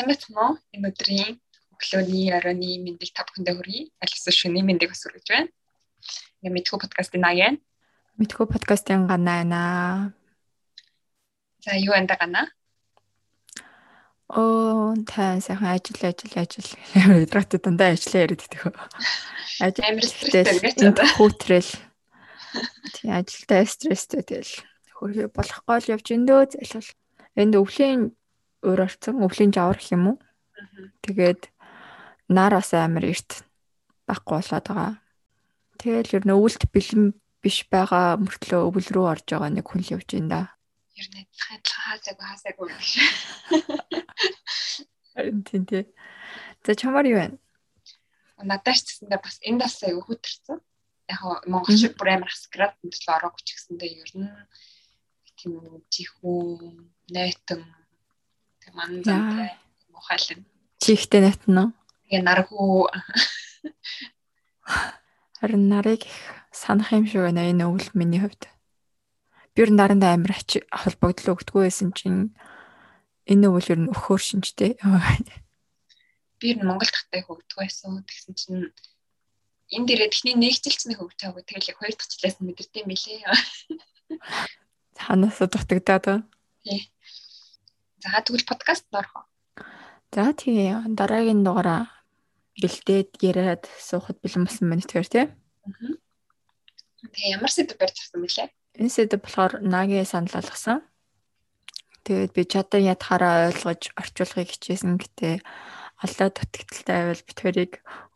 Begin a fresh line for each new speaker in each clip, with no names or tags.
Сайн байна уу? Энэ өдрийн өглөөний оройн мэндийг та бүхэндээ хүргэе. Алис шөнийн мэндийг бас хүргэж байна. Ингээ мэдхүү подкастын аяа.
Мэдхүү подкастын ганаа байна.
За юу энэ ганаа?
Оо та сайхан ажил ажил ажил. Өдрөт дандаа ажиллаа яриад байдаг.
Ажил стресстэй
хүүтрэл. Тий ажилдаа стресстэй тэгэл хөрхи болохгүй л явж эндөө залхал. Энд өвлийн өөр орцсон өвлийн жавар гэх юм уу. Тэгээд нар бас амар эрт байхгүй болоод байгаа. Тэгэл ер нь өвөлт бэлэн биш байгаа мөртлөө өвөл рүү орж байгаа нэг хүн л явж байна да.
Ер нь адилхан хаасаагүй хаасаагүй биш.
Харин тийм тий. За чамаар юу вэ?
Надаас ч гэсэндээ бас энд бас аягүй хөтөрсөн. Яг Монгол шиг бүр амар аскрат мөдлөө ороогүй ч гэсэндээ ер нь тийм чихүү найтан манзантай мухайлан.
Чихтэй натна.
Тэгээ наргуу
харин нарыг санах юм шиг байна энэ өвөл миний хувьд. Би ер нь наранд амар холбогдлоо өгдөггүй байсан чинь энэ өвөл ер нь өхөөр шинжтэй.
Би ер нь Монгол тахтай хөгдөггүй байсан. Тэгсэн чинь энэ дээрээ техник нэгжилчний хөгжөөг тэгэл хоёр дахь жилээс мэдэрдэм билээ.
Ханаас дутагдаад байна.
Тий. За тэгвэл подкаст орох.
За тий дараагийн дугаараа бэлдээд яриад суухад бэлэн болсон байна тэгэхээр тий.
Тэгээ ямар сэдв барьж авсан бэлээ?
Энэ сэдв болохоор нагийн санал болгосон. Тэгээд би чадан ядхаараа ойлгож орчуулгыг хичээсэн гэтээ аллаа дутагдaltaй байвал битвэрийг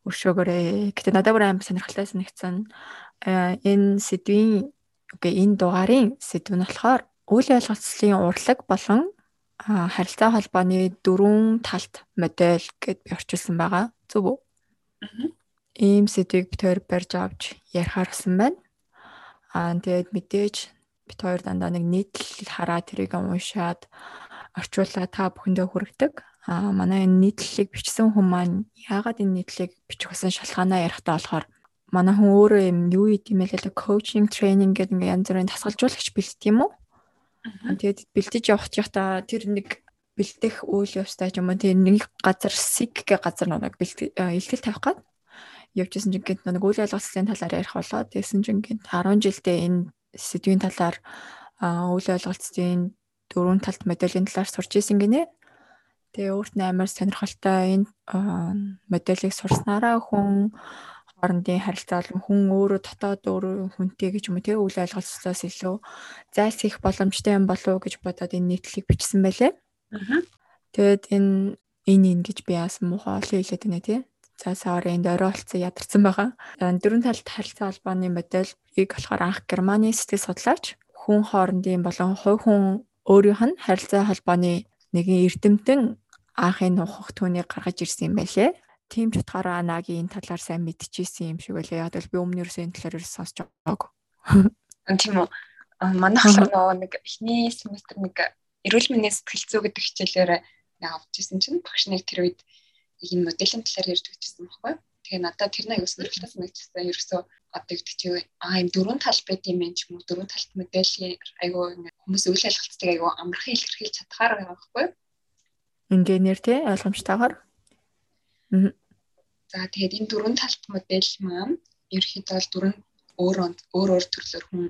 өршөөгөөрэй. Гэтэ надад бүр амар сонирхолтой санагдсан. Энэ сэдвийн үгүй энэ дугаарын сэдв нь болохоор үйл ойлголцлын урлаг болон харилцаа холбооны дөрвөн талт модель гэд би орчуулсан байгаа. Зөв үү? Ийм сэдвийг бид хоёр барьж авч ярихаар болсон байна. Аа тэгээд мэдээж бид хоёр дандаа нэг нийтлэл хараа тэрийг уншаад орчуулаа та бүхэндээ хүргэдэг. Аа манай энэ нийтлэлийг бичсэн хүн маань яагаад энэ нийтлэлийг бичих болсон шалтгаанаа ярихдаа болохоор манай хүн өөрөө юм юу юм бэ лээ коучинг тренинг гэдэг ингээ янз бүрийн тасгалжуулагч бэлт юм уу? Тэгээд бэлдэж явах та тэр нэг бэлдэх үйл явцтай юм уу тэр нэг газар сиг гэх газар нэг бэлтгэл тавих гад явжсэн чинь гинт нэг үйл ойлголцлын талаар ярих болоо тэгсэн чинь гинт 10 жилдээ энэ сэдвийн талаар үйл ойлголцлын дөрвөн талт моделийн талаар сурч исэн гинэ. Тэгээ өөрт нь амар сонирхолтой энэ моделийг сурснараа хүн хоорондын харилцаа болон хүн өөрөө дотоод өөрөө хүнтэй гэж юм тэгээ үйл ойлголцлоос илүү зайлсхийх боломжтой юм болов уу гэж бодоод энэ нийтлэлийг бичсэн байлээ. Аа. Тэгээд энэ энэ энэ гэж би яасан муухай олон хэлээд байна тий. За саар энд ороолцсон ядарсан байгаа. Дөрвөн талт харилцаа холбооны модельийг болохоор анх Германы сэтгэл судлаач хүн хоорондын болон хувь хүн өөрийнх нь харилцаа холбооны нэгэн эрдэмтэн анхын нухах түүнийг гаргаж ирсэн юм байлээ тийм ч утгаараа анагийн энэ талаар сайн мэдчихсэн юм шиг байлаа. Яг л би өмнөөс энэ талаар сонсож байгаагүй.
Тийм үү. Манайх нөгөө нэг эхний семестр нэг эрүүл мэндийн сэтгэл зүй гэдэг хичээлээр авч ирсэн чинь багш нэг тэр үед энэ моделийн талаар ярьж өгчсэн байхгүй. Тэгээ надад тэр нэг ус нэрхлээс мэдчихсэн. Ерөөсөө одоо гэдэг чи аа юм дөрвөн тал байт юм байна ч юм уу дөрвөн талт моделийн айгуу хүмүүс үйл ажиллагацтай айгуу амархан илэрхийлж чадхаар байгаа байхгүй.
Инженеэр тий ойлгомжтойгоор.
Аа За тэгээд энэ дөрвөн талт модель маань ерөөхдөө бол дөрвөн өөр өөр өөр төрлөөр хүн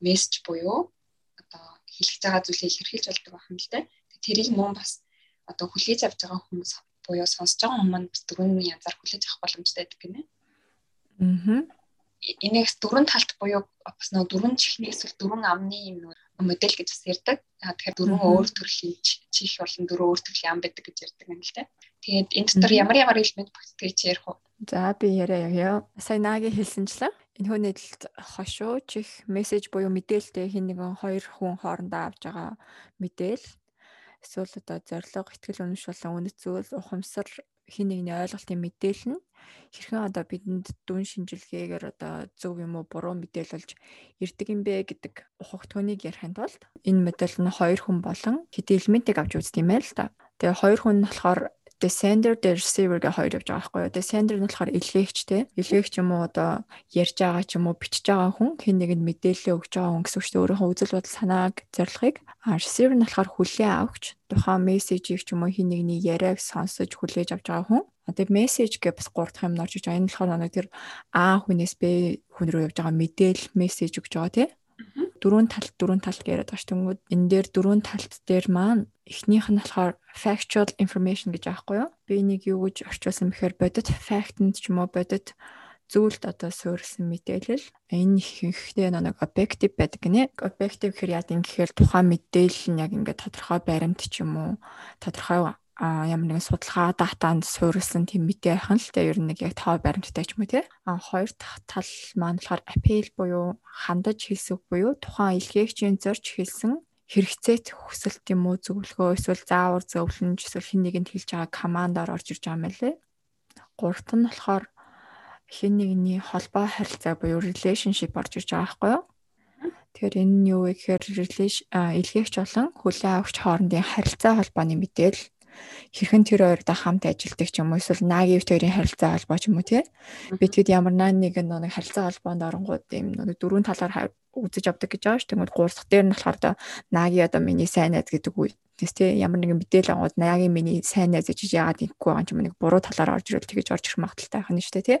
мессеж буюу одоо хэлэх байгаа зүйлийг илэрхийлж болдог байх юм л дээ. Тэрийг мөн бас одоо хүлээж авч байгаа хүмүүс буюу сонсож байгаа хүмүүс маань бас дөрвөн янзаар хүлээж авах боломжтой гэдэг гинэ.
Аа.
Энийгс дөрвөн талт буюу бас нэг дөрвөн чихний эсвэл дөрвөн амны юм модель гэж бас ярьдаг. Тэгэхээр дөрвөн өөр төрлийн чих болон дөрвөн өөр төрлийн ам байдаг гэж ярьдаг юм л дээ. Тэгээд энэ дотор ямар ямар элемент багтдаг гэж ярих уу?
За би яриа явъя. Сая наги хэлсэнчлээ. Энэ хүний дэлд хошуу чих мессеж буюу мэдээлэлтэй хин нэгэн хоёр хүн хоорондоо авж байгаа мэдээл эсвэл одоо зориг, ихтгэл үнэмш болон үнэт зүйл, ухамсар хин нэгний ойлголтын мэдээлэл нь хэрхэн одоо бидэнд дүн шинжилгээгээр одоо зөв юм уу буруу мэдээлэлж ирдэг юм бэ гэдэг ухагтхууныг ярихын тулд энэ модель нь хоёр хүн болон хэдий элементийг авч үздэг юм байл та. Тэгээ хоёр хүн нь болохоор The sender, the receiver гэх хоёр явж байгаа байхгүй юу. The sender нь болохоор илгээгч те. Илгээгч юм уу одоо ярьж байгаа ч юм уу бичиж байгаа хүн хэн нэгэнд мэдээлэл өгж байгаа хүн гэсэн үг шүү дээ. Өөрийнхөө үзэл бодол санааг зорилгыг. А receiver нь болохоор хүлээн авахч тухайн мессежийг ч юм уу хэн нэгний яриаг сонсож хүлээж авч байгаа хүн. Одоо мессеж гэх бас гурав дахь юм орж иж. Энэ болохоор нэг тэр А хүнээс Б хүн рүү явж байгаа мэдээлэл мессеж өгж байгаа тий дөрвөн тал дөрвөн тал яриад байгаа ш. Тэнгүүд энэ дээр дөрвөн талт дээр маань эхнийх нь болохоор factual information гэж аахгүй юу? Би нэг юу гэж орчуулсан бэхээр бодит fact-нд ч юм уу бодит зүйлд одоо суурилсан мэдээлэл энэ ихэнхдээ нэг objective байдаг гинэ. Objective гэхээр яа гэхээр тухайн мэдээлэл нь яг ингээд тодорхой баримт ч юм уу тодорхой а ямар нэгэн судалгаа датанд суурилсан тийм мэдээ ахын л тэ ер нь нэг яг тав баримттай ч юм уу тий. А хоёр дахь тал маань болохоор апел буюу хандаж хэлсэг буюу тухайн илгээгчийн зорж хэлсэн хэрэгцээт хүсэлт юм уу зөвлөгөө эсвэл заавар зөвлөмж эсвэл хэн нэгэнд хэлж байгаа командаар орж ирж байгаа юм лээ. Гуравт нь болохоор хэн нэгний холбоо харилцаа буюу relationship орж ирж байгаа байхгүй юу? Тэгэхээр энэ нь юу вэ гэхээр илгээгч болон хүлээн авагч хоорондын харилцаа холбооны мэдээлэл хэрхэн тэр хоёртой хамт ажилладаг ч юм уу эсвэл нагийн хоёрын харилцаа холбоо ч юм уу тий. Би тэгэд ямар нэг нэг харилцаа холбоонд оронгууд юм нэг дөрвөн талаар үзэж авдаг гэж байгаа ш. Тэгмэл гурав дахь дээр нь болохоор одоо наги одоо миний сайн найз гэдэг үг Тэс тий ямар нэгэн мэдээлэл ангууд нагийн миний сайн найз гэж яагаад ингэхгүй байгаа юм нэг буруу талаар орж ирэл тэгэж орж ирэх магадaltaй байх нь шүү дээ тий.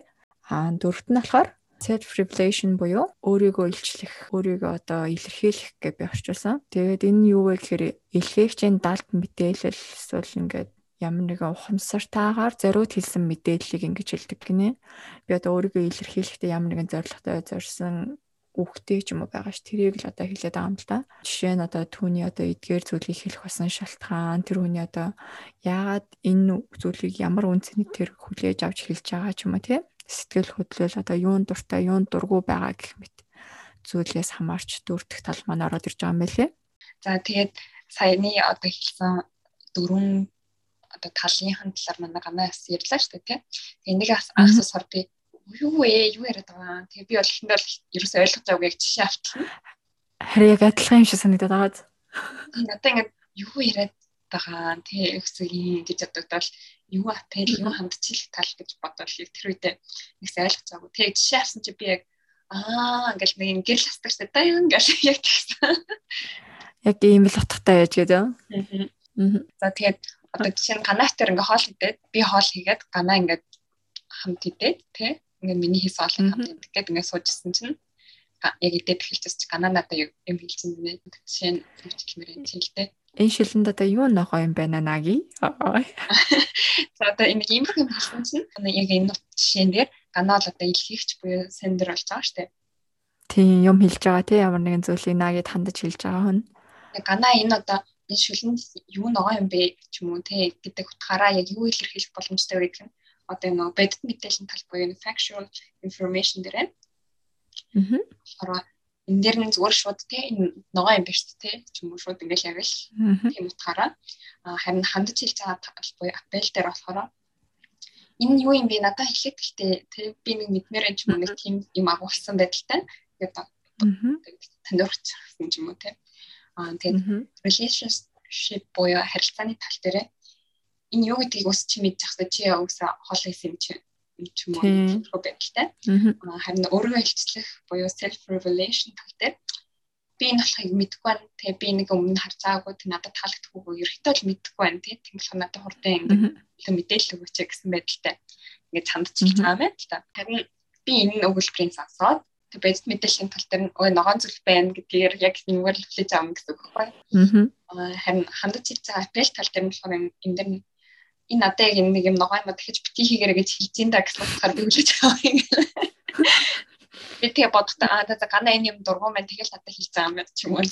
Аа дөрөвт нь болохоор self revelation буюу өөрийгөө илчлэх, өөрийгөө одоо илэрхийлэх гэж би орчуулсан. Тэгээд энэ юу вэ гэхээр илгээгчийн далд мэдээлэл эсвэл ингээд ямар нэгэн ухамсартаагаар зориуд хэлсэн мэдээллийг ингэж хэлдэг гинэ. Би одоо өөрийгөө илэрхийлэхдээ ямар нэгэн зорилготой зорьсон үгтэй ч юм уу байгаа ш. Тэрийг л одоо хэлээд байгаа юм л да. Жишээ нь одоо түүний одоо эдгээр зүйлийг хэлэх басан шалтгаан, тэр хүний одоо яагаад энэ зүйлийг ямар үнцний тэр хүлээж авч хэлж байгаа ч юм уу тий сэтгэл хөдлөл одоо юун дуртай юун дургүй байгаа гэх мэт зүйлээс хамаарч дөрөвдөх тал маань ороод ирж байгаа юм байлээ.
За тэгээд саяны одоо хэлсэн дөрвөн одоо талынхан талаар манай ганаас ярьлаа шүү дээ тийм. Тэгээ нэг асуусаар би юу вэ? Юу яриад байгаа. Тэгээ би бол ихэндээ л ерөөсөй ойлгож байгаагүй яг жишээ авчихна.
Харин яг адилхан юм шиг санагдаад байгаа.
Надаа ингээд юу яриад байгаа. Тэгээ өсөгийн гэж бодогдол юу апел юу хандчлах тал гэж бодвол тэр үедээ нэгс ойлгож байгаагүй. Тэгээ жишээ авсан чи би яг аа ингээл нэг юм гэрэл хастагтай да юм ингээл яг тэгсэн.
Яг ийм л утгатай яаж гэдэг.
Аа. За тэгээд одоо жишээ нь ганаатаар ингээ хоол идээд би хоол хийгээд ганаа ингээд хамт идээд тий ингээ миний хийсэн хоолыг хамт идэх гээд ингээ суужсэн чинь яг идээд эхэлчихсэн чи ганаа надаа юм хэлсэн нэ. Жишээ нь юу ч гэмээр юм чинь л дээ
Энэ шилэнд одоо юу ногоо юм байна наги?
За одоо энэ ийм юм хэлсэн чинь яг энэ жишээн дээр ганаа л одоо илгээгч буюу сендер болж байгаа штэ.
Тийм юм хэлж байгаа тий ямар нэгэн зүйлийг нагид хандаж хэлж байгаа хүн.
Ганаа энэ одоо энэ шүлэнд юу ногоо юм бэ ч юм уу тий гэдэг утгаараа яг юу илэрхийлэх боломжтой вэ гэх нь одоо энэ бодит мэдээллийн тал буюу factual information дээр байна. Аа энэ дээр нь зүгээр шууд тий энэ ногоо юм биш тий ч юм уу шууд ингээл яг л тийм утгаараа. Харин хандаж хэлж байгаа буюу апел дээр болохоор энэ юу юм бэ? Надад хэлээд гэхдээ тий би нэг мэдмээр юм ч юм нэг тийм юм агуулсан байдалтай тэгээд таньдурчихсан ч юм уу тий аа тэгээд relationship буюу харилцааны тал дээр энэ юу гэдгийг ус чи мэдчих хэвээр чи угсаа хоол хийсэн юм чи ч юм уу байдалтай. Харин өөрөө хэлцлэх буюу self revelation дээр би энэ болохыг мэдэхгүй байна. Тэгээ би нэг өмнө харж байгаагүй тэг надад таалагдахгүй ерөөхдөө л мэдэхгүй байна тий. Тийм болохоор надад хурдан ингээд мэдээлэл өгөөч гэсэн байдалтай. Ингээд цандчилж байгаа юм байна л та. Харин би энэ өгүүлбэрийн сонсоод тэг бодит мэдээллийн тал дээр өө ногоон зүйл байна гэдгээр яг нэгээр л хүлээж авах гэсэн үг байхгүй. Аа харин хандаж хэлж байгаа апел тал дээр болохоор энэ дэр энэ надад яг нэг юм ногоо юм дахиж бити хийгэрэ гэж хэлж ин да гэсэн утгаар би хүлээж байгаа юм. Би тэгээ бодохтой аа за гана энэ юм дургуй маань тэгэл надад байгаа юм байна ч юм уу.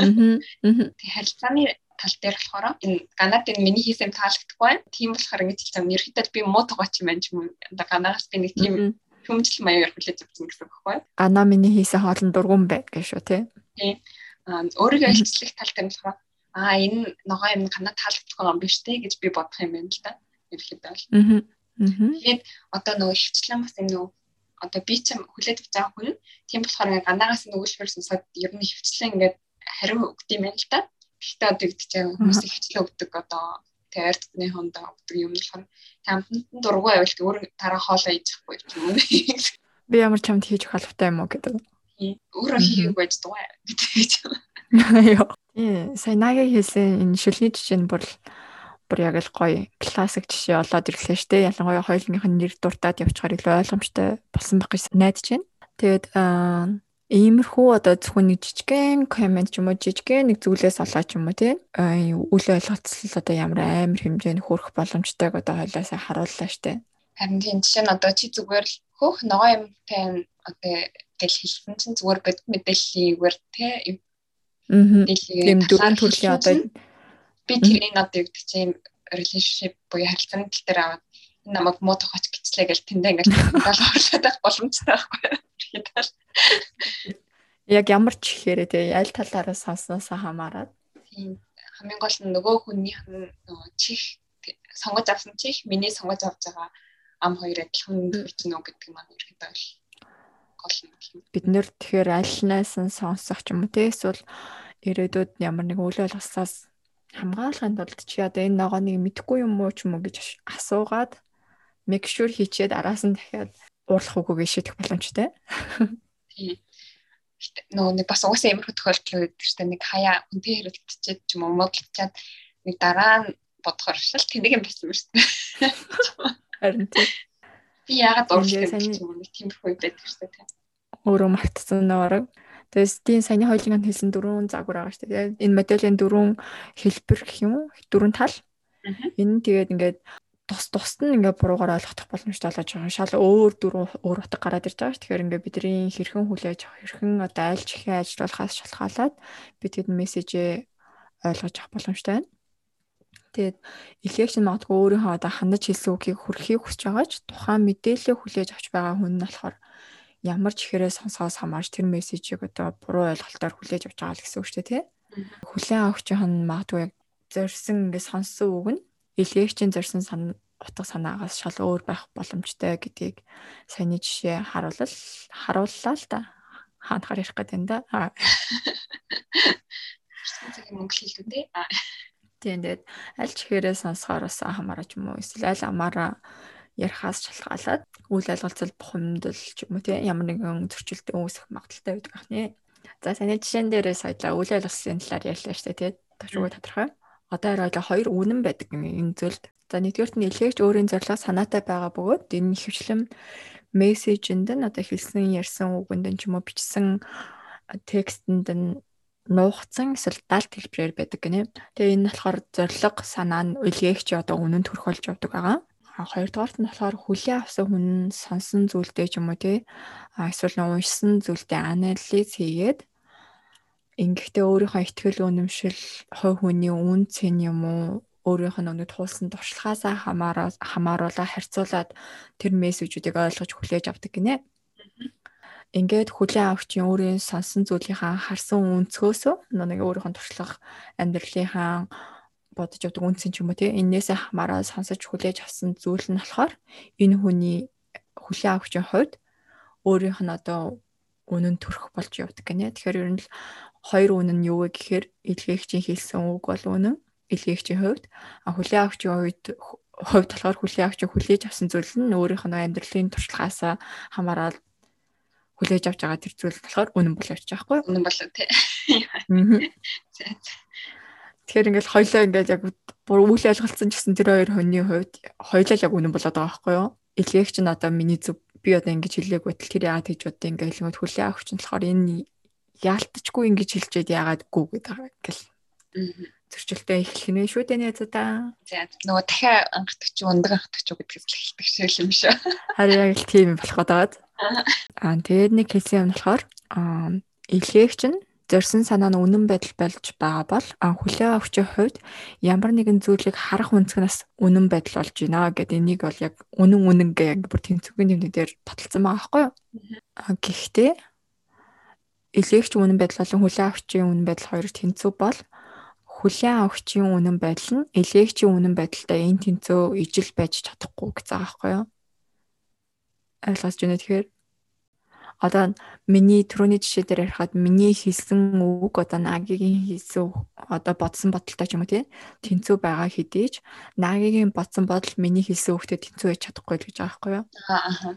Аа. Тэг харилцааны тал дээр болохоор энэ ганаад энэ миний хийсэн таалагдахгүй байна. Тийм болохоор ингэж юм. Ерхэтэл би муу тогооч юм байна ч юм уу. Ганаагаас би нэг тийм хүмжил маягаар хүлээж авсан гэсэн үг байхгүй.
Ганаа миний хийсэн хоолн дургуун бай гэж шүү тий.
Тийм. Өөрийгөө илчлэх тал дээр болохоор аа энэ ногоо юм канаа таалагдах юм биш те гэж би бодох юм байна л да. Ерхэд бол. Аа. Тэгээд одоо нөгөө хөвчлэн бас энэ нөгөө одоо би ч хүлээд авч байгаа хүн тийм болохоор ганаагаас нөгөөлбөр сонсоод ер нь хөвчлэн ингээд хариу өгд юм байна л да. Гэхдээ одоо гэдэг чинь хүмүүс хөвчлэн өгдөг одоо тэ ард тутны хонд авдаг юм болохоор тамтанд дургу байвал өөр дараа хоолоо идчихгүй юм уу.
Би ямар чамд хийж өгөх албатай юм уу гэдэг.
Өөрөө хийх байж дугаа гэдэг.
Йоо. Сайн нагийн хэлсэн энэ шүлний жишээ нь бүр бүр яг л гоё классик жишээ олоод ирлээ шүү дээ. Ялангуяа хоёулынх нь нэр дуртаад явчихаар илүү ойлгомжтой болсон байх гэж найдаж байна. Тэгээд иймэрхүү одоо зөвхөн нэг жижигхэн комент ч юм уу жижигхэн нэг зүйлээс олоо ч юм уу тий үл ойлголцол одоо ямар амар хэмжээнд хүрэх боломжтойг одоо хойлоосаа харууллаа штэ.
Харин тийм жишээ нь одоо чи зүгээр л хөөх ногоо юмтай одоо гэл хэлсэн чинь зүгээр бод мэдээллийгээр тий
Тийм дөрвөн төрлийн одоо
би тэрийг одоо юу гэдэг чинь relationship буюу харилцааны тал дээр аваад намайг муу тохооч гिचлээ гэж тэндээ ингээд даал орлоод байх боломжтой байхгүй.
Яг ямар ч ихээр тий аль талаараа сонсноосоо хамаарат.
Тийм. Хамгийн гол нь нөгөө хүнийх нь чих сонгож авсан чих миний сонгож авч байгаа ам хоёр адилхан хүрчнө гэдэг маань ерөөдөө гол юм.
Бид нэр тэгэхээр альнаас нь сонсох ч юм уу те эсвэл ирээдүйд ямар нэг үйл болгосоос хамгаалахын тулд чи одоо энэ ногооныг мэдхгүй юм уу ч юм уу гэж асуугаад make sure хийчихэд араас нь дахиад уурлах үгүйгээ шийдэх боломжтой.
Тийм. Нөгөө нэг бас уусаа ямар тохиолдол шүү дээ. Нэг хаяа үнтэй хэрэглэгдчихэд ч юм уу модалчаад нэг дараа нь бодохоор шал тэнэг юм байсан юм шүү дээ.
Харин тийм.
Би яагаад уурлах юм бэ? Тиймэрхүү байдаг шүү дээ
өөрөө мартсан нөрөг. Тэгээс тийм саяны хоёулын хэлсэн дөрвөн загвар байгаа шүү дээ. Энэ моделийн дөрвөн хэлбэр гэх юм уу? Дөрвөн тал. Энэ нь тэгээд ингээд тус тусд нь ингээд буруугаар ойлгох боломжтой болоод байгаа. Шал өөр дөрвөн өөр утга гараад ирж байгаа ш. Тэгэхээр ингээд бидний хэрхэн хүлээж авах, хэрхэн одоо айлч ихээ ажиллуулахаас шалтгаалаад бид тэд мессежээ ойлгож авах боломжтой байна. Тэгээд election магадгүй өөрийнхөө одоо хандаж хэлсэн үгийг хүрхийг хүсэж байгаа ч тухайн мэдээлэл хүлээж авч байгаа хүн нь болохоор ямар ч ихээрээ сонсоос хамаарч тэр мессежийг одоо буруу ойлголтоор хүлээж авч байгаа л гэсэн үг шүү дээ тий. Хүлээн авахчийн нь магадгүй зорьсон ингээд сонссон үг нь элегчийн зорьсон сан утга санаагаас шал өөр байх боломжтой гэдгийг саяны жишээ харуулал харууллаа л да. Хаанахаар ярих гэдэг юм да.
Цаг мөнгө хэлдэг тий.
Тийм тэгээд аль ч ихээрээ сонсохоор бас хамаарч юм уу эсвэл аль амаараа ярихаас шалтгаалаад үйл ойлголцол бухимдал ч юм уу тийм ямар нэгэн зөрчилдөөн үүсэх магадaltaй байдаг ахны. За саний жишээн дээрээ саяла үйл ойлголцлын талаар ярьлаа шүү дээ тийм. Төвшгөө тодорхой. Одоо яриад хоёр үнэн байдаг энэ зүйлд. За нэгдүгээрт нь илгээгч өөрийн зорилго санаатай байгаа бөгөөд энэ хөвчлэн мессежэнд нь одоо хэлсэн ярьсан үгэнд нь ч юм уу бичсэн текстэнд нь нуугцсан эсвэл далд хэлбэрээр байдаг гинэ. Тэгээ энэ болохоор зорилго санаа нь илгээгч одоо үнэн төрөх болж явдаг байгаа. Хоёрдугаарт нь болохоор хүлээ авсан хүн сонсон зүйлтэй ч юм уу тий эсвэл уншсан зүйлтэй анализ хийгээд ингэхдээ өөрийнхөө ихтгэл үнэмшил хой хүний үн цэн юм уу өөрийнх нь өнөд туулсан туршлагаасаа хамаараа хамааруулаа харьцуулаад тэр мессежүүдийг ойлгож хүлээж авдаг гинэ. Ингээд хүлээн авахчийн өөрийн сонсон зүйлийнхаа харсан өнцгөөсөө нэг өөрийнх нь туршлага амьдралынхаа бодож явдаг үнсэн ч юм уу тий энээсээ хамаараа сонсож хүлээж авсан зүйл нь болохоор энэ хүний хүлээн авахчийн хувьд өөрийнх нь одоо үнэн төрөх болж явдаг гинэ. Тэгэхээр ер нь л хоёр үнэн нь юу вэ гэхээр илгээгчийн хэлсэн үг бол үнэн илгээгчийн хувьд а хүлээн авахчийн хувьд хувьд болохоор хүлээн авахчийн хүлээж авсан зүйл нь өөрийнх нь амьдралын туршлагаас хамаарал хүлээж авч байгаа тэр зүйл болохоор үнэн бол явж байгаа хгүй.
Үнэн болоо тий.
Тэгэхээр ингээл хоёлоо ингээд яг бүр үйл ойлголцсон ч гэсэн тэр хоёр хүний хувьд хоёлоо яг үнэн болоод байгаа байхгүй юу? Илгээгч нь одоо миний зөв би одоо ингэж хэлээг байтал тэр яагаад хийж удаа ингээд хэлэнгөт хүлээ авах чинь болохоор энэ яалтчгүй ингэж хэлчихэд яагаад гүү гэдэг гэл. Зөрчилтэй эхлэх нэ шүү дээ найзуудаа.
За нөгөө дахиад анхдаг чи ундаг анхдаг чи гэдгээс л эхэлдэг шиг юм шүү.
Харин яг л тийм болох гээд. Аа тэгээд нэг хэлсэн юм болохоор аа илгээгч нь зорьсон санаа нь үнэн байдал болж байгаа бол хүлээ авахчийн хувьд ямар нэгэн зүйлийг харах үнцгнээс үнэн байдал болж байна гэдэг энийг бол яг үнэн үнэн гэх бүр тэнцвэрийн тэмдэг дээр баталсан байгаа байхгүй юу. Гэхдээ илгээгч үнэн байдал болон хүлээ авахчийн үнэн байдал хоёр тэнцүү бол хүлээ авахчийн үнэн байдал нь илгээгчийн үнэн байдалтай энэ тэнцүү ижил байж чадахгүй гэж байгаа байхгүй юу. Ойлгож байна тэгэхээр одоо миний түрүүний жишээ дээр ярихад миний хэлсэн үг одоо нагийн хэлсэн одоо бодсон бодолтой ч юм уу тий тэнцүү байгаа хэдий ч нагийн бодсон бодол миний хэлсэн үгтэй тэнцүү байж чадахгүй л гэж байгаа байхгүй юу
Аа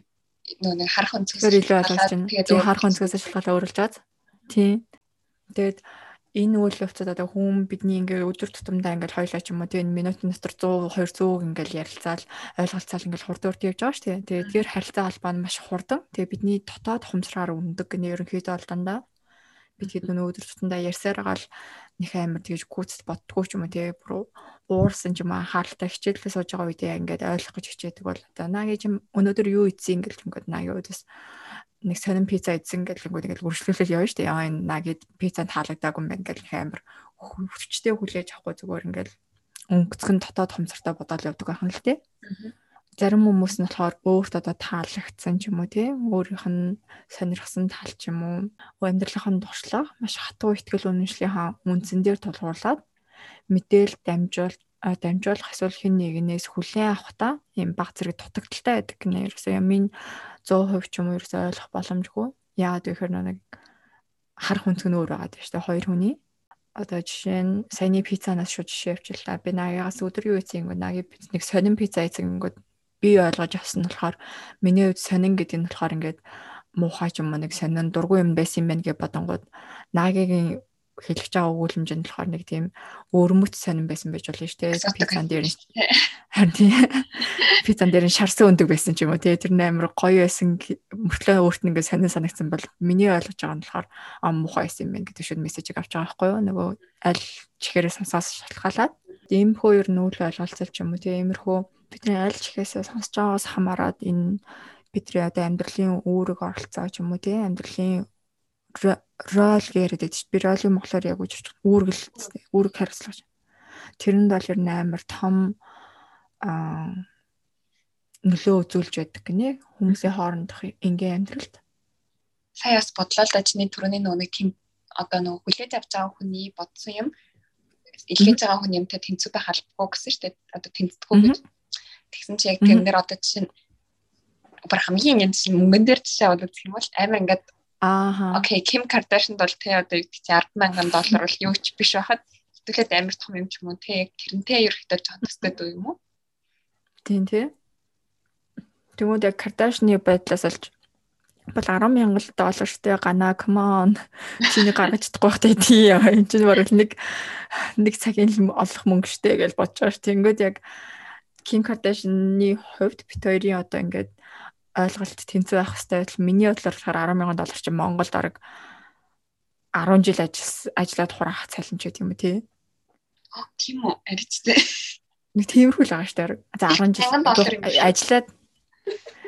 нөө нэг харах өнцгөөс
илүү ойлгож байна. Тэгээ харах өнцгөөс шалгалаа өөрөлж байгаа. Тийм. Тэгээд энэ үйл явцад одоо хүн бидний ингээ өдөр тутамдаа ингээл хоёлаа ч юм уу тийм минутын дотор 100 200 ингээл ярилцаал ойлголцаал ингээл хурд урд явж байгаа шүү дээ. Тэгээд тэр харилцаа холбоо нь маш хурдан. Тэгээд бидний дотоод хумсраар үндэг гэнэ ерөнхийдөө бол дандаа бид хэд нөө өдөр тутамдаа ярьсаар гал нэг амар тэгж гүйцэд боддгоо ч юм уу тий бүр уурсан ч юм хаалтаа хичээлээ сууж байгаа үедээ ингээд ойлгох гэж хичээдэг бол одоо наагийн чим өнөөдөр юу ийдсэн ингээл ингээд наагийн үедээс нэг сонин пицца идсэн гэл ингээд үргэлжлүүлэл явна шүү дээ. Яа энэ нагид пиццанд таалагдаагүй юм байна гэл амар хүчтэй хүлээж авахгүй зүгээр ингээд өнгөцгөн дотоод хомсортой бодоод явдаг байх нь л дээ. Зарим хүмүүс нь болохоор өөрт одоо таалагдсан ч юм уу тий өөрийнх нь сонирхсан тал ч юм уу амьдралынхаа туршлага маш хатуу ихтгэл үнэмшлийн үндсэн дээр тулгуурлаад мэдээлэл дамжуул дамжуулах эсвэл хэн нэгнээс хүлээн авахта ийм баг зэрэг дутагдaltaй байдаг гэнэ. Ерөөсөө ямын 100% ч юм уу ерөөсөө ойлгох боломжгүй. Яагаад гэхээр нэг харах хүнцэг нь өөр байгаа тийм шүү дээ. Хоёр хүний одоо жишээ нь саяны пиццанаас шууд жишээ авчлаа. Би наагаас өдөр юу ийцэн гоо нагийн нэг сонин пицца ийцэн гоо би ойлгож авсан болохоор миний хувьд сонин гэдэг нь болохоор ингээд муухай ч юм уу нэг сонин дургүй юм байсан юм байна гэж бодонгууд наагийн хэлж байгаа өгүүлэмж нь болохоор нэг тийм өөрмөц сонирн байсан байж болно шүү дээ. Пиццан дээр харин тийм пиццан дээр шарсан өндөг байсан ч юм уу тий. Тэр амар гоё байсан мөртлөө өөрт нь ингээд сонир санагдсан бол миний ойлгож байгаа нь болохоор аа муухай байсан юм байна гэдэг шиг мессежийг авч байгаа байхгүй юу? Нөгөө аль чихээрээ сонсоос шалтгаалаад иймэрхүү ер нь үйл ойлголцол ч юм уу тий. Иймэрхүү бидний аль чихээсээ сонсож байгаагаас хамаарат энэ бидний одоо амьдралын үүрэг оролцоо ч юм уу тий. Амьдралын рол яриад байдаг шүү. Би ролын монголоор яг үж үүргэл үүрэг хариуцлага. Тэрэнд бол ер нь амар том аа нөлөө үзүүлж байдаг гинэ хүмүүсийн хоорондох ингийн амьдралд.
Сая бас бодлоо л да чиний түрүүний нөгөө тийм одоо нөгөө хүлээж авч байгаа хүний бодсон юм илгээж байгаа хүн юмтай тэнцүү байх албагүй гэсэн шүү дээ. Одоо тэнцдэггүй гэж. Тэгсэн чи яг тэр нэр одоо жишээ нь бүр хамгийн юм чинь мөнгөн дээр жишээ бол гэх юм бол амар ингээд
Аа.
Окей, Ким Кардашинд бол тэ одоо юу гэж 100000 доллар бол юу ч биш байхад хэвлээд амар том юм ч юм уу тэ тэрнтэй ерөөхдөө төстэй дүү юм уу?
Тийм тий. Тэгмүүд яг Кардашины байдлаас олж бол 100000 доллартай гана come on чиний гаргаж чадахгүй бах тий энэ чинь баруул нэг нэг цагийн олох мөнгө штэ гэж бодож байгаа ш. Тэнгүүд яг Ким Кардашины хувьд бит хоёрын одоо ингээд ойлголт тэнцүү байх хэрэгтэй байтал миний бодлоор болохоор 10 мянган доллар чинь Монголд орог 10 жил ажил ажиллаад хураах цалин ч гэдэг юм тий.
Аа тийм үү аричтэй.
Нэг тиймэрхүү л байгаа шүү дээ. За 10 жил ажиллаад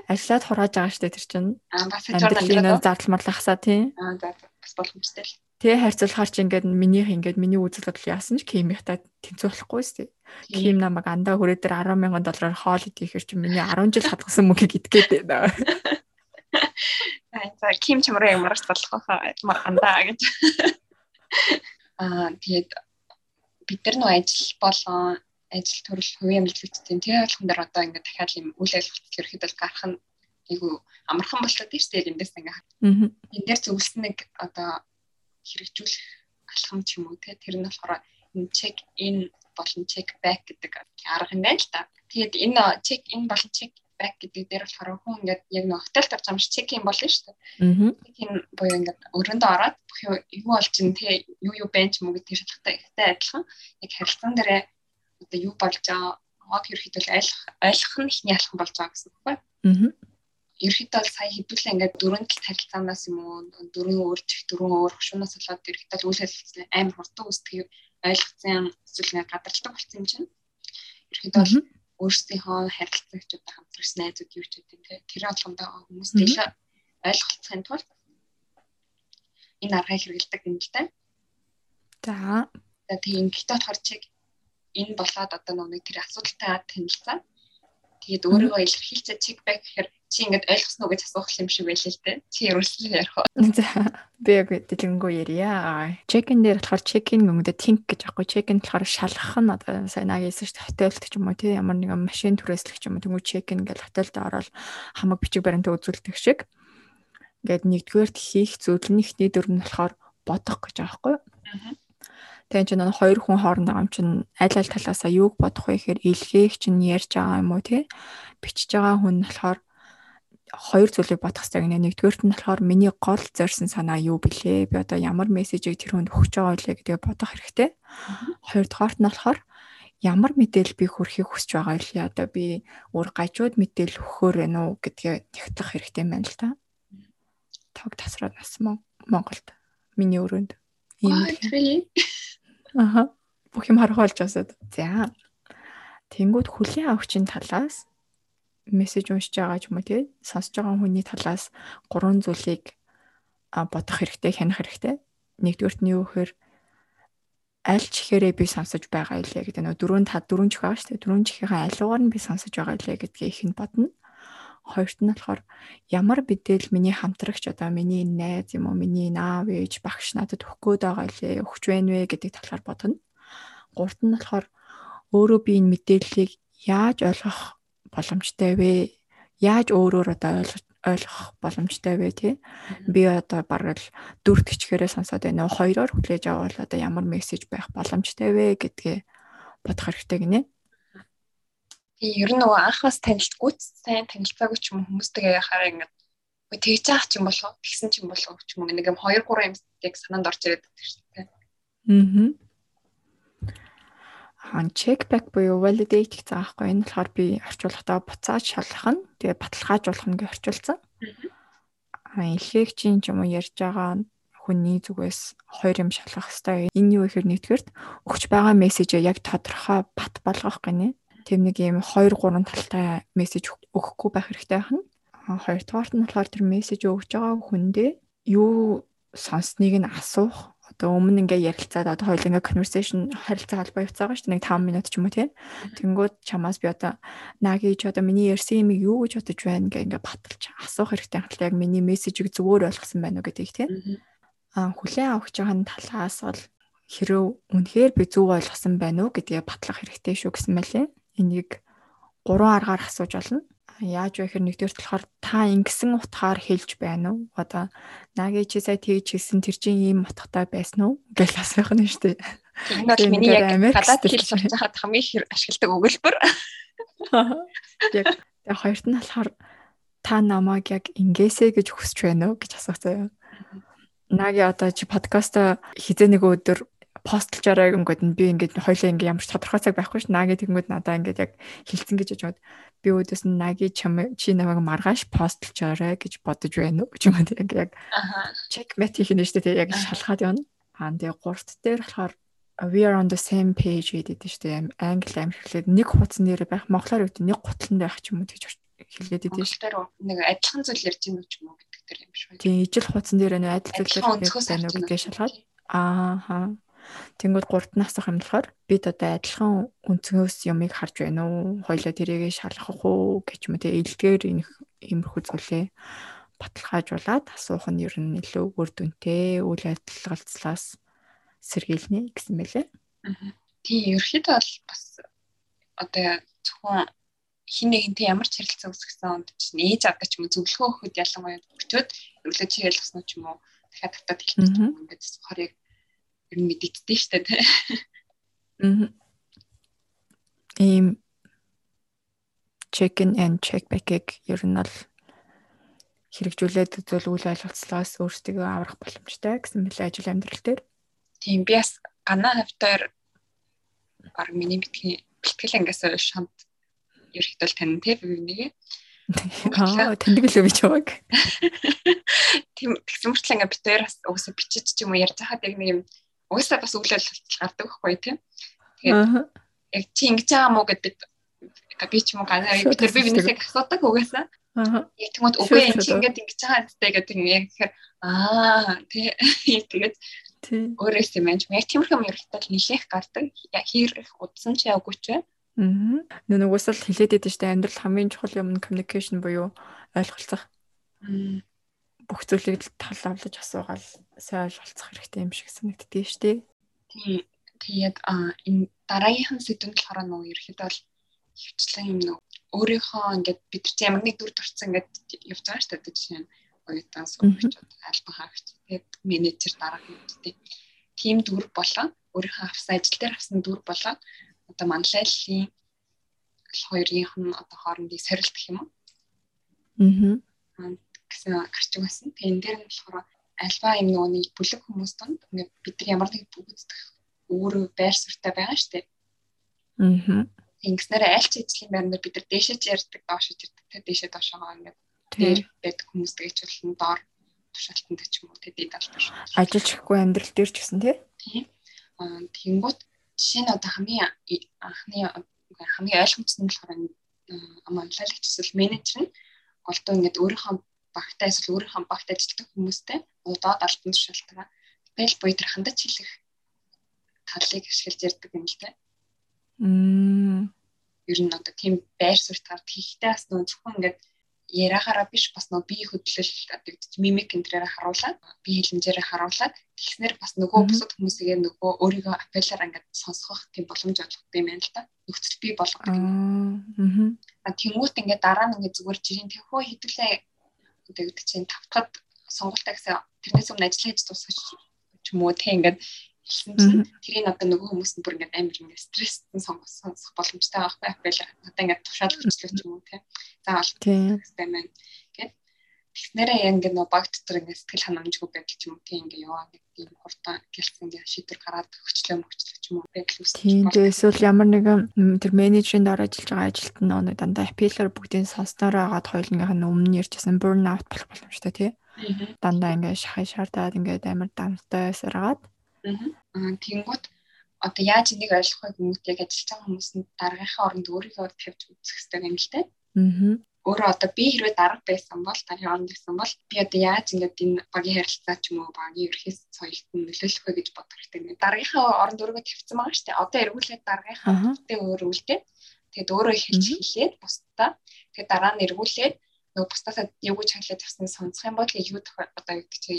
ажиллаад хурааж байгаа шүү дээ тэр чинь.
Аа бас ажил
зардал марлахсаа тий.
Аа за бас боломжтой л.
Тэгээ харьцуулахаар чи ингээд минийх ингээд миний үзэл бодол яасан ч кемихтай шүү дээ. Ким намайг андаа хүрээ дээр 10 мянган доллараар хоол идэхээр чи миний 10 жил хадгалсан мөнхийг идгээд байна.
Аа за ким чамраа ямарч болох хаа андаа гэж. Аа тэгээд бид нар нөө ажил болон ажил төрөл хувийн эмнэлэгчдийн тэр ойлгон дээр одоо ингээд дахиад юм үйл ажиллагаа ерөөхдөө гарах нь айгу амархан болчиход тийм шүү дээ эндээс ингээд. Энд дээр зөвлөсөн нэг одоо хэрэгжүүлэх алхам ч юм уу те тэр нь болохоор энэ check in болон check back гэдэг арга юм байна л да. Тэгээд энэ check in болон check back гэдэг дээр болохоор хүн ингээд яг нэг хотелд орж байгаа юм шиг check in болно шүү дээ. Check in буюу ингээд өрөөндөө ороод бүх юу болж ин те юу юу байна ч юм уу гэдэг шалгахтай ихтэй адилхан яг харилцаан дээрээ одоо юу болж байгаа хог ерөөхдөө ойлгох ойлгох нь ихний алхам болж байгаа гэсэн үг байна. Аа ерөөхдөө сая хэдүүлээ ингээд дөрөв тал харилцаанаас юм уу дөрвөн өөр чих дөрвөн өөр хөшүүнээс болоод ерөөхдөө үйл ажиллагаа амар хурдан үүсдэг ойлгоцсон эсвэл ингээд гадарчдаг болсон юм чинь. Ерөөхдөө өөрсдийнхөө харилцагчдаа хамтрагч найзууд юу ч гэдэг тийм. Тэр болгондоо хүмүүстэй л ойлголцохын тулд энэ аргыг хэрэгэлдэг юм л да.
За.
За тийм. Гэхдээ болохоор чиг энэ болоод одоо нэг тэр асуудалтай танилцаад тэгээд өөрийгөө илэрхийлж чиг бай гэхээр чи ингэж ойлгосноо гэж асуух юм шиг байлээ л дээ. Чи ерөөсөө ярих уу?
За би яг дэлгэнгүү ярья. Check-in дээр болохоор check-in гүнгдэ think гэж аахгүй check-in болохоор шалгах нь одоо сайн наг хэлсэн шүү дээ. Хотелд ч юм уу тий ямар нэгэн машин түрээслэх ч юм уу тэнгуү check-in гэж хотелд ороод хамаг бичиг баримтаа үзүүлдэг шиг. ингээд нэгдүгээрт хийх зүйл нь ихний дүр нь болохоор бодох гэж байхгүй юу? Тэгээ чинь нэг хоёр хүн хоорондоо ам чинь аль аль талаасаа юуг бодох вэ гэхээр илгээх чинь ярьж байгаа юм уу тий? Бичиж байгаа хүн болохоор хоёр зүйлийг бодох хэрэгтэй гинэ. Нэгдүгээрт нь болохоор миний гол зорьсон санаа юу блэ? Би одоо ямар мессежийг тэр хүнд өгч байгаа вэ гэдгээ бодох хэрэгтэй. Хоёрдугаарт нь болохоор ямар мэдээлэл би хүрхийг хүсэж байгаа вэ? Одоо би өөр гажууд мэдээлэл өгөхөөр байна уу гэдгээ тэгтлэх хэрэгтэй юм байна л та. Тог тасраад бас Монголд миний өрөөнд
ийм
Аха. Бүх юм харах болж асууд. За. Тэнгүүд хүлийн авахчийн талаас мессеж уншиж байгаа ч юм уу тий сонсож байгаа хүний талаас гурван зүйлийг бодох хэрэгтэй, хянах хэрэгтэй. Нэгдүгürt нь юу гэхээр аль чихээрээ би сонсож байгаа илээ гэдэг нөө дөрөв та дөрөв чих байгаа шүү дээ. Дөрөв чихийнхаа аливаар нь би сонсож байгаа илээ гэдгийг их нь бодно. Хоёрт нь болохоор ямар бидэл миний хамтрагч одоо миний найз юм уу миний наав ээж багш надад өгөх гээд байгаа илээ өгч байна вэ гэдэг талаар бодно. Гуравт нь болохоор өөрөө би энэ мэдээллийг яаж ойлгох боломжтой вэ? Яаж өөрөөр одоо ойлгох ойлгох боломжтой вэ тий. Би одоо бараг л дөрөвт хичгээрээ сонсоод байна. Хоёроор хүлээж авал одоо ямар мессеж байх боломжтой вэ гэдгээ бодох хэрэгтэй гинэ.
Тийм ер нь нөгөө анх бас танилцгүй сайн танилцаагүй ч юм хүмүүстэйгээ яхаар ингээд үгүй тэгж яах ч юм болов тэгсэн ч юм болов ч юм нэг юм 2 3 юм яг санаанд орж ирээд байдаг шүү дээ.
Аа. Хан check back буюу validate гэх заахгүй энэ болохоор би орчуулахдаа буцааж шалгах нь тэгээ баталгаажуулах нь гэж орчуулсан. Аа илгээгчийн ч юм уу ярьж байгаа хүний зүгээс хоёр юм шалгах хэрэгтэй. Энэ юу гэхээр нэгдүгээрт өгч байгаа мессежээ яг тодорхой бат болгох гинэ тийм нэг юм 2 3 талтай мессеж өгөхгүй байх хэрэгтэй байна. Хоёрдугаарт нь болохоор тэр мессеж өгж байгаа хүндээ юу сонссныг нь асуух одоо өмнө ингээ ярилцаад одоо хоёул ингээ conversation харилцаа холбоо явцгаа шүү дээ нэг 5 минут ч юм уу тийм. Тэнгүүд чамаас би одоо наги ч одоо миний ярьсан юм юу гэж бодож байна гэ ингээ баталж асуух хэрэгтэй хэл яг миний мессежийг зүгээр ойлгосон байна уу гэдгийг тийм. Аа хүлээн авах жахан талаас бол хэрэг үнэхээр би зөв ойлгосон байна уу гэдгээ батлах хэрэгтэй шүү гэсэн мэлээ энийг гурван аргаар асууж болно. Яаж вэ гэхээр нэгдүгээр болохоор та ингэсэн утгаар хэлж байна уу? Одоо наги чи сая тэгж хэлсэн тэр чинь ийм утгатай байсан уу гэж асуух нь шүү дээ.
Энэ бол миний яг гадаад хэл сурч байхад хамгийн их ашигладаг өгүүлбэр.
Яг хоёрт нь болохоор та намайг яг ингээсэ гэж хүсэж байна уу гэж асуух заяа. Наги одоо чи подкаста хизээ нэг өдөр постлчаараа ингээд би ингээд хоёлаа ингээд ямар ч тодорхой цаг байхгүй ш наги тэгэнгүүт надаа ингээд яг хилцэн гэж бодоод би өөдөөс нь наги чи намайг маргааш постлчаараа гэж бодож байна уу? Гэж юм яг яг чек мет хийх нь шүү дээ. Яг шалгаад явна. Аа тэгээ гуравт дээр болохоор we are on the same page гэдэг дээ. Англи амжилтлаад нэг хуудас нэр байх. Монголоор үгтэй нэг гутлан байх ч юм уу гэж хэлгээд идэв
дээ. нэг адилхан зүйл ярьж гэнэ үү ч юм уу гэдэг юм шүү
тийм ижил хуудсан дээр нэ адил зүйл ярьж байна уу гэдгийг шалгаад. ааха Тэнгүүд гуравт нь асах юм болохоор бид одоо адилхан өнцгөөс юмыг харж байна уу? Хоёлоо тэрийгэ шалгах уу гэж юм те илдгээр иймэрхүү зүйлээ баталгаажуулаад асуух нь ер нь илүү үр дүнтэй үйл ажиллагалцлаас сэргийлнэ гэсэн мэлээ.
Тийм ерөөхдөө бол бас одоо зөвхөн хин нэгэнтэй ямар ч харилцаа үүсгэсэн онд чинь ээж авдаг ч юм уу зөвлөгөө өгөхөд ялангуяа өчөөд өглөө чи ялгсан ч юм уу дахиад татаад хэлчих юм ингээд хорийг ер нь мэдэгддэг штэ тий.
Мм. Ийм check in and check back-ыг ер нь бол хэрэгжүүлээд үзвэл үйл ажиллагаалаас өөрсдөө аврах боломжтой гэсэн мэт ажил амьдрал дээр.
Тийм би бас ганаа хавтаар баг миний битгий бэлтгэл ангиас шамт ерөөхдөл тань те бивнийг.
Аа тэндэг л үгүй чамаг.
Тийм тэгсэн мөртлөө ингээ битээр бас уусаа бичиж ч юм уу ярьж хахад яг нэг юм угаасаа бас ажиллагаа гардаг байхгүй тийм. Тэгээд яг чи ингэж байгаа мó гэд бид би ч юм уу ганаа бид нар би бинээсээ асуудаг угаасаа. Яг тэгмэд үгүй энэ чи ингэж ингэж байгаа гэдтэй гэдэг юм яг тэгэхээр аа тий тэгээд өөрөөс юм яаж яг юм ерөөхдөө нилээх гардаг. Хийх удсан ч явгүй ч бай.
Аа. Нүг уусаал хилээд байдаг шүү дээ. Амьдрал хамгийн чухал юм нь communication буюу ойлголцох. Бүх зүйлийг тал авлаж асуугаал сайн ойлголцох хэрэгтэй юм шиг санагддгийг шүү дээ.
Тийм. Тэгээд а энэ дараагийнхан сэдвэнд болохоор нөгөө ерөөхдөө бол хөвчлэн юм нөгөө өөрийнхөө ингээд бид нар ямар нэг дүр төрцөн ингээд явж байгаа шүү дээ жишээ нь оюутан сурагчид альбан хаагч тэгээд менежер дараагийн үедээ тим дүр болоо өөрийнхөө авсан ажил дээр авсан дүр болоо одоо манлайллын хоёрынх нь одоо хоорондын сорилт гэх юм уу аа гэсэн гарчиг байсан. Тэгээд энэ дээр нь болохоор альва юм нөгөөний бүлэг хүмүүс донд ингээд бид нар ямар нэг бүгддэх өөрөө байр суртаа байгаа штеп. Аа. Ингэснээр аль ч эзлийн байрнаар бид нар дээшэж ярьдаг, доошож ярьдаг, тэ дээшээ доошоогоо ингээд дээр байдаг хүмүүстэй ч болон доор тушаалтанд ч юм уу тэ дэд албаш.
Ажиллаж ихгүй амьдрал дээр ч гэсэн
тий. Аа тэгэнгუთ жишээ нь одоо хамгийн анхны хамгийн ойлгомжтой нь болохоор аманлагч эсвэл менежер нь голдоо ингээд өөрийнхөө багтай эсвэл өөрийнхөө багт ажилладаг хүмүүстэй удаад алтан тушаалтаа тэл буй тэр хандаж хэлэх талыг ашиглаж ярьдаг юм л тэ. Мм. Ер нь одоо тийм байр суурь таар хийхдээ бас нөө зөвхөн ингээд ярахаараа биш бас нөө бие хөдлөл одоо мимик энтрээр харуулад бие хэлмжээрээ харуулад тэгснэр бас нөгөө бусад хүмүүсээ нөгөө өөрийгөө апеллаар ингээд сонсгох тийм боломж олгох юм байна л да. Нөхцөл бий болгох. Аа. Тэнгүүт ингээд дараа нь ингээд зүгээр жирийн тэхөө хідүүлээ гэдэг чинь тавтахад сонголтоо гэсэн тэрнээс өмнө ажил хийж дуусгаж ч юм уу? Тэг ингээд хэлсэн чинь тэрийг одоо нөгөө хүмүүс нь бүр ингээд амар ингээд стресстэн сонгох боломжтой байхгүй аппел одоо ингээд тушаал хөчлөх ч юм уу тэг заавал хэрэгтэй байна гэд тэгснээрээ ингээд нөгөө баг дотор ингээд сэтгэл ханамжгүй байдал ч юм уу тэг ингээд яваа гэдэг юм хурдан гэлцэн ингээд шийдвэр гараад хөчлөө мөчлөх ч юм уу байдал үүсэж
байна. Тийм эсвэл ямар нэгэн тэр менежерийн дор ажиллаж байгаа ажилт нь нөгөө дандаа аппелаар бүгдийн сонсноор агаад хоёулынх нь өмнө ярьжсэн burn out болох боломжтой тий. Дандаа ингээд шахай шаардаад ингээд амар дамтай байсараад
Аа тэгэнгუთ одоо яаж энийг ойлгох вэ гэмүүт яг ажиллаж байгаа хүмүүс нь дараагийнхаа оронд өөрийгөө тавьж үзэх хэрэгтэй юм л дээ. Аа. Өөрөө одоо би хэрвээ дарга байсан бол дараагийн оронд байсан бол би одоо яаж ингээд энэ багийн харилцаа ч юм уу багийн ерхээс соёлт нь нөлөөлөх вэ гэж бодох хэрэгтэй. Дараагийнхаа оронд өөрийгөө тавьсан байгаа шүү дээ. Одоо эргүүлээд дараагийнхаа өөртөө өөр үлдээ. Тэгэд өөрөө хэлж хэлээд бусдаа тэгээд дараа нь эргүүлээд нөгөө бусдаас юу гэж хайлаад авсныг сонсох юм бол юу одоо юу гэдэг чи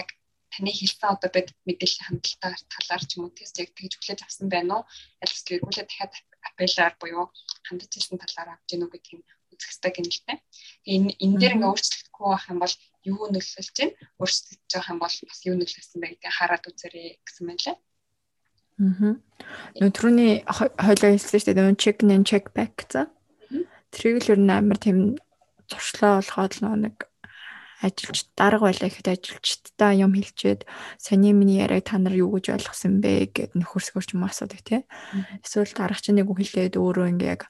яг таны хэлсэн одоо бид мэдээллийн хандлагатай талаар ч юм уу тест яг тэгж хүлээж авсан байна уу? Аль эсвэл эргүүлээ дахиад апеллаар буюу хандаж ирсэн талаар авч гинүү гэдгийг үзэх хэрэгтэй гэнэлтэй. Энэ энэ дээр ингээ өөрчлөгдөхгүй байх юм бол юу нөлөөлж чинь өөрчлөгдөж байгаа юм бол бас юу нөлөөлсөн бэ гэдгийг хараад үзээрэй гэсэн мэн лээ.
Аа. Өдрөний хойлоо хэлсэн шүү дээ. Check and check back за. Тэрийг л ер нь амар тийм зуршлаа болгоод нэг ажилч дарга байлаа гэхэд ажилчдаа юм хэлчихэд сони миний яриаг та нар юу гэж ойлгосон бэ гэд нөхөрсгөрч юм асуудаг тий. Эсвэл дарга чинь нэг үг хэлээд өөрөө ингээ яг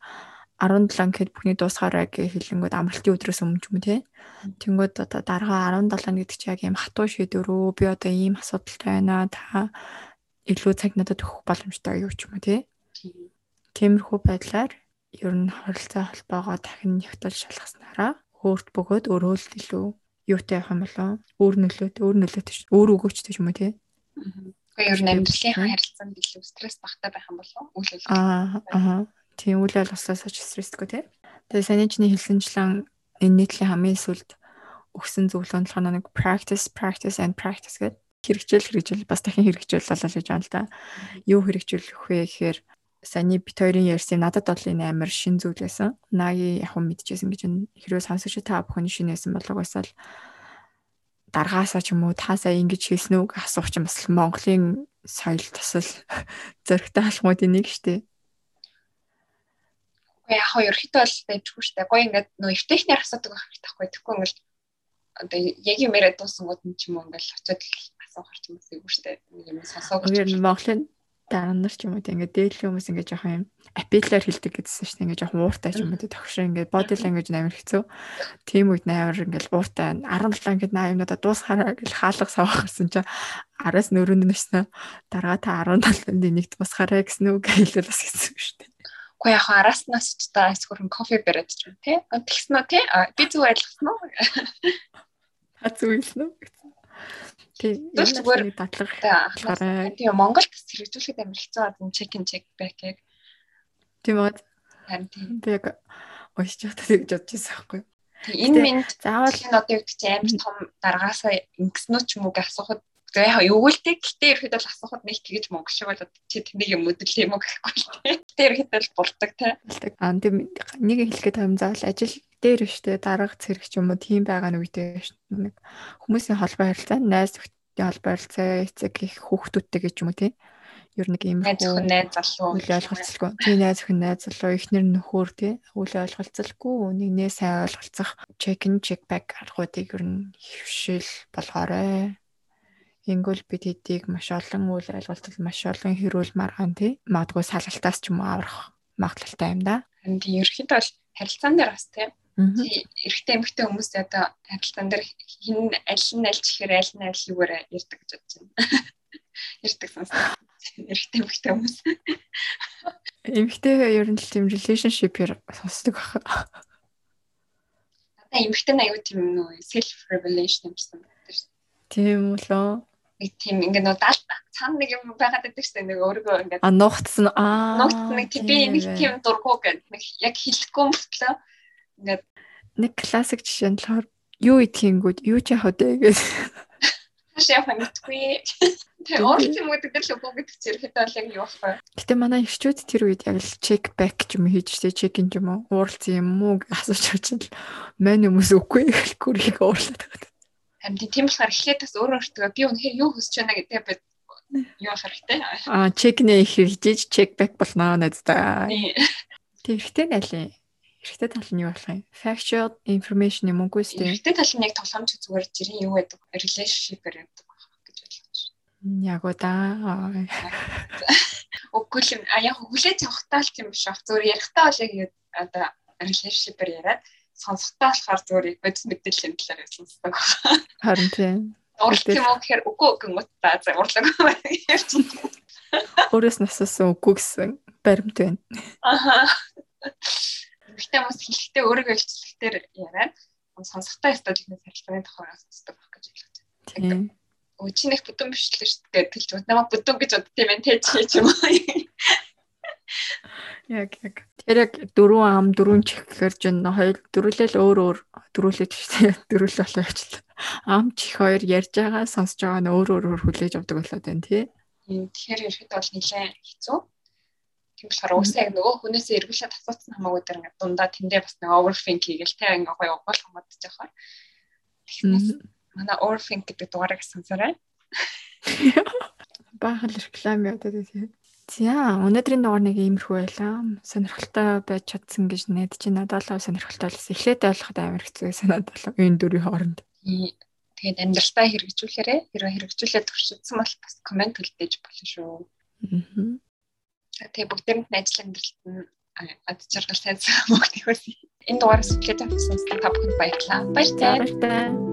17 гэхэд бүхний дуусгаараа гэж хэлэнгүүд амралтын өдрөөс өмнө ч юм тий. Тэнгүүд одоо дарга 17 гэдэг чинь яг юм хатуу шийдвэрөө би одоо ийм асуудалтай байна. Та илүү цаг надад өгөх боломжтой юу ч юм уу тий. Тиймэрхүү байдлаар ер нь хорилцаа холбоогоо дахин нягтлж шалгаснараа өөрт бөгөөд өөрөө л илүү юутай явах юм болоо өөр нөлөөт өөр нөлөөт ш өөр өгөөчтэй ч юм уу тий.
Гэхдээ ер нь амьдралын харилцаанд илүү стресс багтаа байх юм болоо үйл
явдал. Аа аа тийм үйл явдлаас ч стрессгүй тий. Тэгээ санийчний хэлсэнчлэн энэ нийтлийн хамгийн сүлд өгсөн зөвлөгөө нь болохоор нэг practice practice and practice гэдэг хэрэгжил хэрэгжил бас дахин хэрэгжүүл болол гэж байна л да. Юу хэрэгжүүлэх вэ гэхээр саяны бит хоёрын ярьсан надад бол энэ амар шин зүйл байсан. Наги яг юм мэдчихсэн гэж хэрвээ сонсогч та бүхэн шинэ байсан болов байсал даргаасаа ч юм уу та сая ингэж хийсэн үг асуух чинь бас Монголын соёл тусал зөрөгтэй алхмуудын нэг штэ.
Яг хоёр ерхийдээ бол дэвчгүй штэ. Гоё ингээд нөө эвтэхний асуудаг байх байхгүй. Тэгэхгүй ингээд одоо яг юм яриад дуусангууд нь ч юм уу ингээд очиод асуух хэрэг юм уу штэ. Юм сонсоог.
Монголын дараа нар ч юм уу ингээд дээдлийн хүмүүс ингээд жоох юм апеллаар хэлдэг гэдсэн дээ ингээд жоох ууртай ч юм уу төгшөр ингээд body language амар хэцүү. Тийм үед амар ингээд ууртай 17 ингээд наа юмнуудаа дуусахаараа гэл хаалга савах гэсэн чинь араас нөрөнд нэснэ дараа та 17-нд нэг дуусахаараа гэсэн үг хэлэл бас хэцүү дээ.
Уу яг араснаас ч та айсгүрэн кофе бариад ч юм тий. Тэгсэн үү тий. Би зүг ойлгосон уу?
Та зүг хэлсэн үү?
Тийм. Зүгээр дадлага. Тийм Монголд хэрэгжүүлэхэд амар хэцүү аа check in check back яг.
Тийм бод. Харин тийм. Тэг уушч чаддаг гэж бодож байсан байхгүй.
Энэ минь заавал энэ одоо юу гэдэг чинь амар том даргаасаа ингэснүү ч юм уу гэж асуухад За яа тэг гэтээ ирэхэд бол асуухад нэг тэгэж монгол шиг болоод чи тэнийг юм өдөл юм уу гэхгүй л тэг. Гэтээ ирэхэд бол булдаг те.
Аа тийм нэг хэлэхэд юм заавал ажил дээр штэ дарга цэрэг ч юм уу тийм байгаа үедээ нэг хүмүүсийн холбоо харилцаа найз нөхдөдийн холбоо харилцаа эцэг их хүүхдүүдтэй гэж юм уу тий ер нэг юм
найз охин найз залуу
үл ойлголцолгүй тий найз охин найз залуу. Ихнэр нөхөр тий үл ойлголцолгүй нэг нэ сайн ойлголцох check in check back аргуудыг ер нь хөвшил болгоорой Ингүүл бид хэдийг маш олон үйл ойлголтол маш олон хэрүүл маргаан тий магадгүй салгалтаас ч юм уу аврах магадлалтай юм да.
Тийм ерөөхдөө бол харилцаан дээр бас тийм эрэгтэй эмэгтэй хүмүүс одоо харилцаан дээр хин аль нь аль чихэр аль нь аль юугаар ярьдаг гэж бодож байна. Ярьдаг сонсдог. Эрэгтэй эмэгтэй хүмүүс.
Эмэгтэй ер нь л тийм relationship-ээр сонсдог баг.
Одоо эмэгтэй аюу тийм нөө self revelation юмсан байдаг шүү.
Тийм үлээ
нэг тийм ингээ нөө даалт цаана нэг юм байгаад байдаг шүү дээ. Нэг өөргөө ингээ
а нуугдсан аа
нуугдсан нэг тийм нэг тийм дургу гэдэг нэг яг хэлэхгүй мөртлөө ингээ
нэг классик жишээ нь болохоор юу идэхингүүд юу ч яах вэ гэж
шеф хангалтгүй тэр орч юм гэдэг л үгүй гэдэг чинь ихэд бол яг юу вэ?
Гэтэ манай ирчүүд тэр үед яг л check back юм хийж штэ check in юм уу ууралцсан юм уу асууж очил мань хүмүүс үгүй гэхгүй их уурлаад байгаа
Харин тийм болохоор эхлээд бас өөрөө өөртөө би үнэхээр юу хүсэж байна гэдэг бид юу хэрэгтэй.
Аа чекнэ хийж чек бэк болно надад. Тэг ихтэй нэлээ. Эрэгтэй тал нь юу болох юм? Factual information юм уу үстэй?
Эрэгтэй тал нь яг тоглоомч зүгээр жирийн юу гэдэг relationship-ээр гэдэг гэж бодлоо.
Яг уу да.
Үгүй л а яг хүлээж авахтаа л тийм биш баг. Зүгээр ярихтаа бол яг одоо relationship-ээр яриад сонсохтой болохоор зүгээр бодис мэдээллийн талаар сонсдог.
Харин тийм.
Урлах юм уу гэхээр үгүй гэнэ та за урлаг ярьж байна.
Өөрөөс насасан үгүй гэсэн баримт байна.
Аха. Гэхдээ бас хэлэхдээ өөрийгөө илчлэхдээ яриад сонсохтой техник харилцааны тухай сонсдог байх гэж ойлгож байна. Тийм. Өчнөх бүдүүн биш л шүү дээ. Тэлж намайг бүдүүн гэж бодд юм байна те чи юм уу?
Яг яг. Тэр яг дөрвөн ам дөрвөн чих гэхэр чинь хоёр дөрүлэл өөр өөр дөрүлэж штэ дөрүл болоо явчлаа. Ам чих хоёр ярьж байгаа сонсож байгаа нь өөр өөр хүлээж авдаг болоод байна тий.
Тэгэхээр ерхэд бол нэлээд хэцүү. Тийм болохоор уусаа яг нөгөө хүнээсээ эргүүлээд асуусан хамаагүй дээр ингээд дундаа тэндээ бас нэг overthink хийгээл тий ингээд гоё гол хамгаадж байгаа. Тэгэхээр манай overthink гэдэг дугаарыг сонсоорой.
Баахан реклам яваад байдаг тий. За өнөөдрийн дугаар нэг иймэрхүү байлаа. Сонирхолтой байж чадсан гэж найдаж байна. Надад л сонирхолтой байсан. Эхлээд ойлгоход амар хэцүү санаад болов. Энэ дөрвийн хооронд.
Тэгээд амьдралтаа хэрэгжүүлээрэ. Хэрвээ хэрэгжүүлээд туршидсан бол бас комент үлдээж болно шүү. Аа. Тэгээд бүгдээрэнд ажил амьдралт нь ад жаргал сайн сайн мөгтөхөөс. Энэ дугаараас эхлээд авсан та бүхэнд баярлалаа. Баярлалаа.